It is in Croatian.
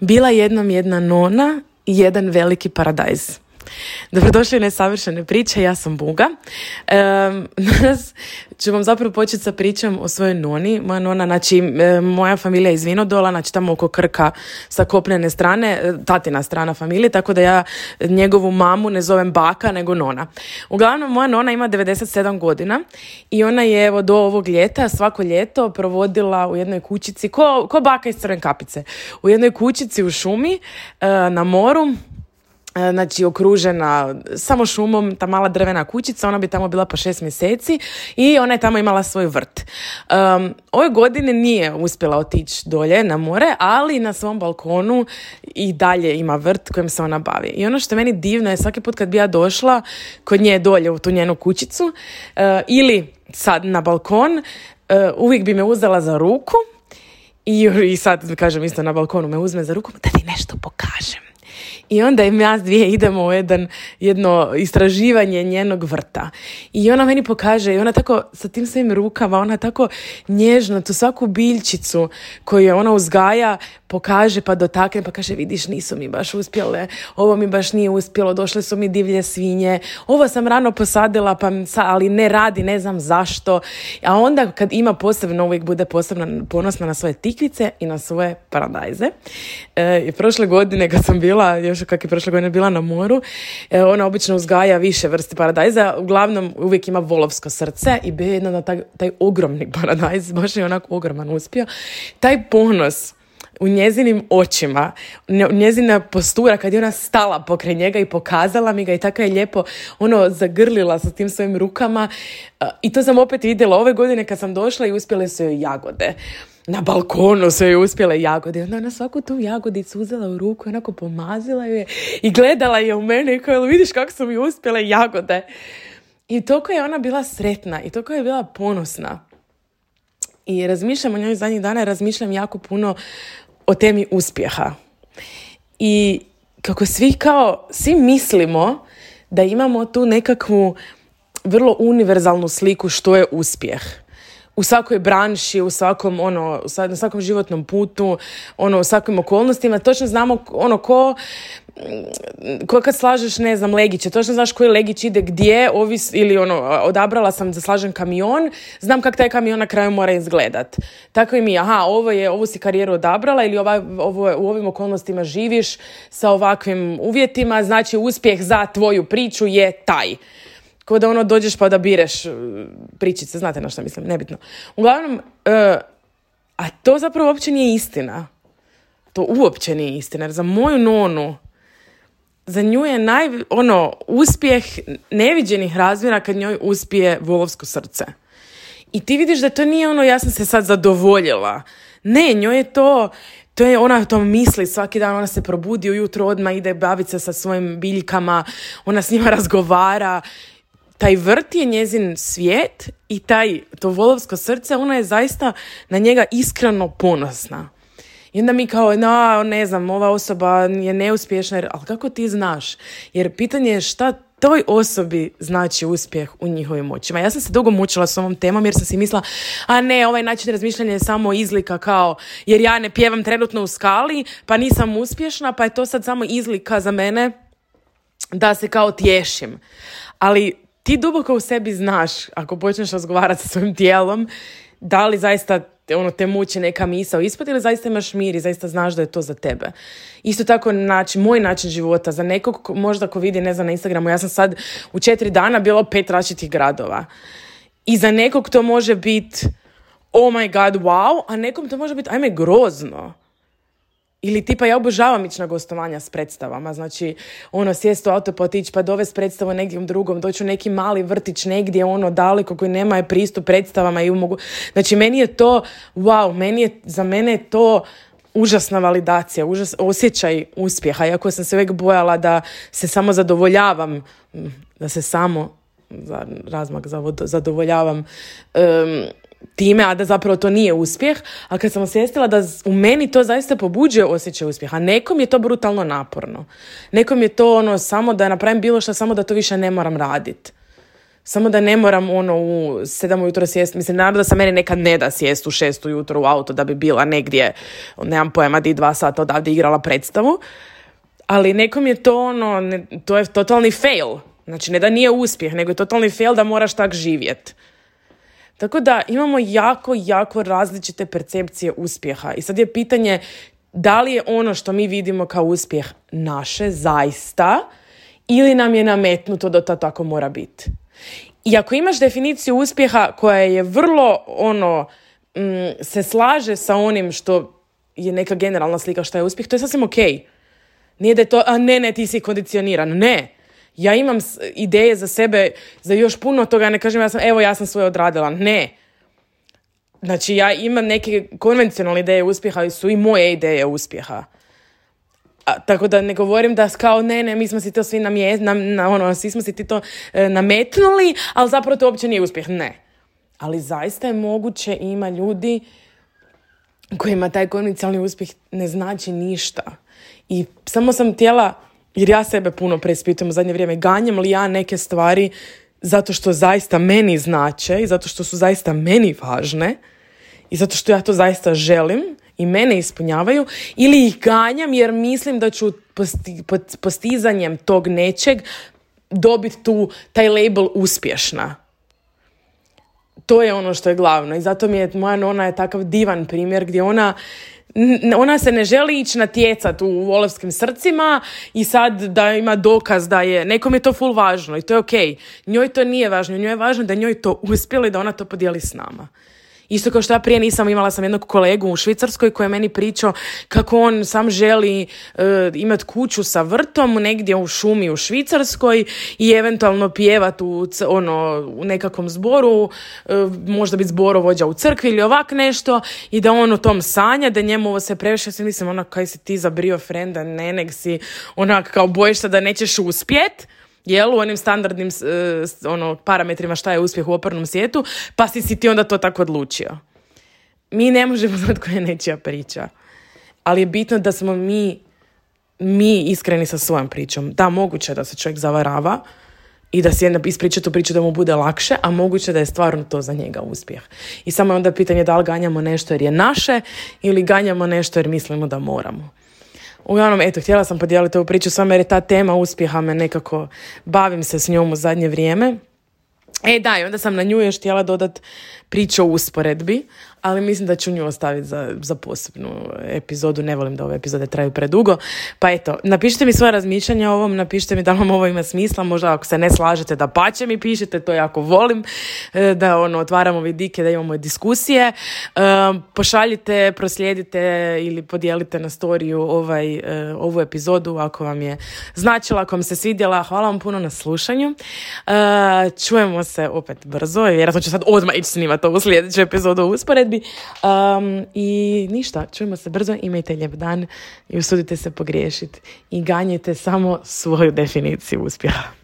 Bila jednom jedna nona i jedan veliki paradajz. Dobrodošli u Nesavršene priče, ja sam Buga. danas ću vam zapravo početi sa pričom o svojoj noni. Moja nona, znači, moja familija je iz Vinodola, znači tamo oko Krka sa kopnene strane, e, tatina strana familije, tako da ja njegovu mamu ne zovem baka, nego nona. Uglavnom, moja nona ima 97 godina i ona je evo do ovog ljeta, svako ljeto provodila u jednoj kućici, ko, ko baka iz Crven kapice, u jednoj kućici u šumi e, na moru, E, znači okružena samo šumom, ta mala drvena kućica, ona bi tamo bila po šest mjeseci i ona je tamo imala svoj vrt. Um, ove godine nije uspjela otići dolje na more, ali na svom balkonu i dalje ima vrt kojim se ona bavi. I ono što meni divno je svaki put kad bi ja došla kod nje dolje u tu njenu kućicu uh, ili sad na balkon, uh, uvijek bi me uzela za ruku i, i sad kažem isto na balkonu me uzme za ruku da ti nešto pokažem. I onda im ja dvije idemo u jedan, jedno istraživanje njenog vrta. I ona meni pokaže, i ona tako sa tim svojim rukama, ona tako nježno tu svaku biljčicu koju ona uzgaja, pokaže pa dotakne pa kaže vidiš nisu mi baš uspjele, ovo mi baš nije uspjelo, došle su mi divlje svinje, ovo sam rano posadila pa ali ne radi, ne znam zašto. A onda kad ima posebno, uvijek bude posebno ponosna na svoje tikvice i na svoje paradajze. E, prošle godine kad sam bila, još kak je prošle godine bila na moru, e, ona obično uzgaja više vrste paradajza, uglavnom uvijek ima volovsko srce i bio je taj, taj ogromni paradajz, baš je onako ogroman uspio. Taj ponos u njezinim očima, njezina postura kad je ona stala pokraj njega i pokazala mi ga i tako je lijepo ono zagrlila sa tim svojim rukama. I to sam opet vidjela ove godine kad sam došla i uspjele su joj jagode na balkonu su joj uspjele jagode. Onda ona svaku tu jagodicu uzela u ruku, onako pomazila je i gledala je u mene i kao, vidiš kako su mi uspjele jagode. I toliko je ona bila sretna i toliko je bila ponosna. I razmišljam o njoj zadnjih dana, razmišljam jako puno o temi uspjeha. I kako svi kao, svi mislimo da imamo tu nekakvu vrlo univerzalnu sliku što je uspjeh u svakoj branši, u svakom, ono, na svakom životnom putu, ono, u svakim okolnostima, točno znamo ono ko, ko kad slažeš, ne znam, legiće, točno znaš koji legić ide gdje, ovis, ili ono, odabrala sam da slažem kamion, znam kak taj kamion na kraju mora izgledat. Tako i mi, aha, ovo je, ovu si karijeru odabrala ili ovaj, ovo, u ovim okolnostima živiš sa ovakvim uvjetima, znači uspjeh za tvoju priču je taj. Kao da ono dođeš pa da bireš e, pričice, znate na što mislim, nebitno. Uglavnom, e, a to zapravo uopće nije istina. To uopće nije istina, jer za moju nonu, za nju je naj, ono, uspjeh neviđenih razmjera kad njoj uspije volovsko srce. I ti vidiš da to nije ono, ja sam se sad zadovoljila. Ne, njoj je to, to je ona to misli svaki dan, ona se probudi ujutro odmah ide baviti se sa svojim biljkama, ona s njima razgovara taj vrt je njezin svijet i taj, to volovsko srce, ona je zaista na njega iskreno ponosna. I onda mi kao, no, ne znam, ova osoba je neuspješna, ali kako ti znaš? Jer pitanje je šta toj osobi znači uspjeh u njihovim očima. Ja sam se dugo mučila s ovom temom jer sam si mislila, a ne, ovaj način razmišljanja je samo izlika kao, jer ja ne pjevam trenutno u skali, pa nisam uspješna, pa je to sad samo izlika za mene da se kao tješim. Ali ti duboko u sebi znaš, ako počneš razgovarati sa svojim tijelom, da li zaista ono, te muči neka misao ispod ili zaista imaš mir i zaista znaš da je to za tebe. Isto tako način, moj način života, za nekog možda ko vidi, ne znam, na Instagramu, ja sam sad u četiri dana bilo pet različitih gradova. I za nekog to može biti oh my god, wow, a nekom to može biti ajme grozno. Ili tipa ja obožavam ići na gostovanja s predstavama, znači ono sjest u auto pa otići pa dovesti predstavu negdje drugom, doći u neki mali vrtić negdje ono daleko koji nema pristup predstavama i mogu, znači meni je to, wow, meni je, za mene je to užasna validacija, užas, osjećaj uspjeha, iako sam se uvijek bojala da se samo zadovoljavam, da se samo za razmak zadovoljavam time, a da zapravo to nije uspjeh, a kad sam osvijestila da u meni to zaista pobuđuje osjećaj uspjeha, nekom je to brutalno naporno. Nekom je to ono samo da napravim bilo što, samo da to više ne moram raditi. Samo da ne moram ono u sedam ujutro sjest. Mislim, naravno da se meni nekad ne da sjest u šest ujutro u auto da bi bila negdje, nemam pojma, di dva sata odavde igrala predstavu. Ali nekom je to ono, to je totalni fail. Znači, ne da nije uspjeh, nego je totalni fail da moraš tak živjet. Tako da imamo jako, jako različite percepcije uspjeha. I sad je pitanje da li je ono što mi vidimo kao uspjeh naše zaista ili nam je nametnuto da to tako mora biti. I ako imaš definiciju uspjeha koja je vrlo ono mm, se slaže sa onim što je neka generalna slika što je uspjeh, to je sasvim ok. Nije da je to, a ne, ne, ti si kondicioniran. Ne. Ja imam ideje za sebe, za još puno toga, ne kažem ja sam, evo ja sam svoje odradila. Ne. Znači ja imam neke konvencionalne ideje uspjeha i su i moje ideje uspjeha. A, tako da ne govorim da kao ne, ne, mi smo si to svi namje, na, ono, svi smo si ti to e, nametnuli, ali zapravo to uopće nije uspjeh. Ne. Ali zaista je moguće ima ljudi kojima taj konvencionalni uspjeh ne znači ništa. I samo sam htjela, jer ja sebe puno preispitujem u zadnje vrijeme, ganjam li ja neke stvari zato što zaista meni znače i zato što su zaista meni važne i zato što ja to zaista želim i mene ispunjavaju ili ih ganjam jer mislim da ću posti, postizanjem tog nečeg dobiti tu taj label uspješna. To je ono što je glavno i zato mi je moja nona je takav divan primjer gdje ona ona se ne želi ići natjecat u volovskim srcima i sad da ima dokaz da je, nekom je to full važno i to je ok. Njoj to nije važno, njoj je važno da njoj to uspjelo i da ona to podijeli s nama. Isto kao što ja prije nisam imala sam jednog kolegu u Švicarskoj koji je meni pričao kako on sam želi uh, imati kuću sa vrtom negdje u šumi u Švicarskoj i eventualno pjevat u, ono, u nekakvom zboru, e, možda biti zborovođa u crkvi ili ovak nešto i da on o tom sanja, da njemu ovo se previše, se mislim ona kaj si ti zabrio frenda, ne nek si onak kao bojiš se da nećeš uspjet jel, u onim standardnim ono, parametrima šta je uspjeh u opornom svijetu, pa si si ti onda to tako odlučio. Mi ne možemo znati koja je nečija priča. Ali je bitno da smo mi, mi iskreni sa svojom pričom. Da, moguće da se čovjek zavarava i da si jedna ispriča tu priču da mu bude lakše, a moguće da je stvarno to za njega uspjeh. I samo je onda pitanje da li ganjamo nešto jer je naše ili ganjamo nešto jer mislimo da moramo. Uglavnom, eto, htjela sam podijeliti ovu priču s vama jer je ta tema uspjeha me nekako, bavim se s njom u zadnje vrijeme. E da, i onda sam na nju još htjela dodat priču o usporedbi, ali mislim da ću nju ostaviti za, za posebnu epizodu. Ne volim da ove epizode traju predugo. Pa eto, napišite mi svoje razmišljanja o ovom, napišite mi da vam ovo ima smisla, možda ako se ne slažete da pače mi pišete, to jako volim, e, da ono, otvaramo vidike, da imamo diskusije. E, pošaljite, proslijedite ili podijelite na storiju ovaj, e, ovu epizodu ako vam je značila, ako vam se svidjela. Hvala vam puno na slušanju. Čujemo se opet brzo, vjerojatno ću sad odmah ići snimati ovu sljedeću epizodu uspored usporedbi. Um, I ništa, čujemo se brzo, imajte lijep dan i usudite se pogriješiti i ganjite samo svoju definiciju uspjeha.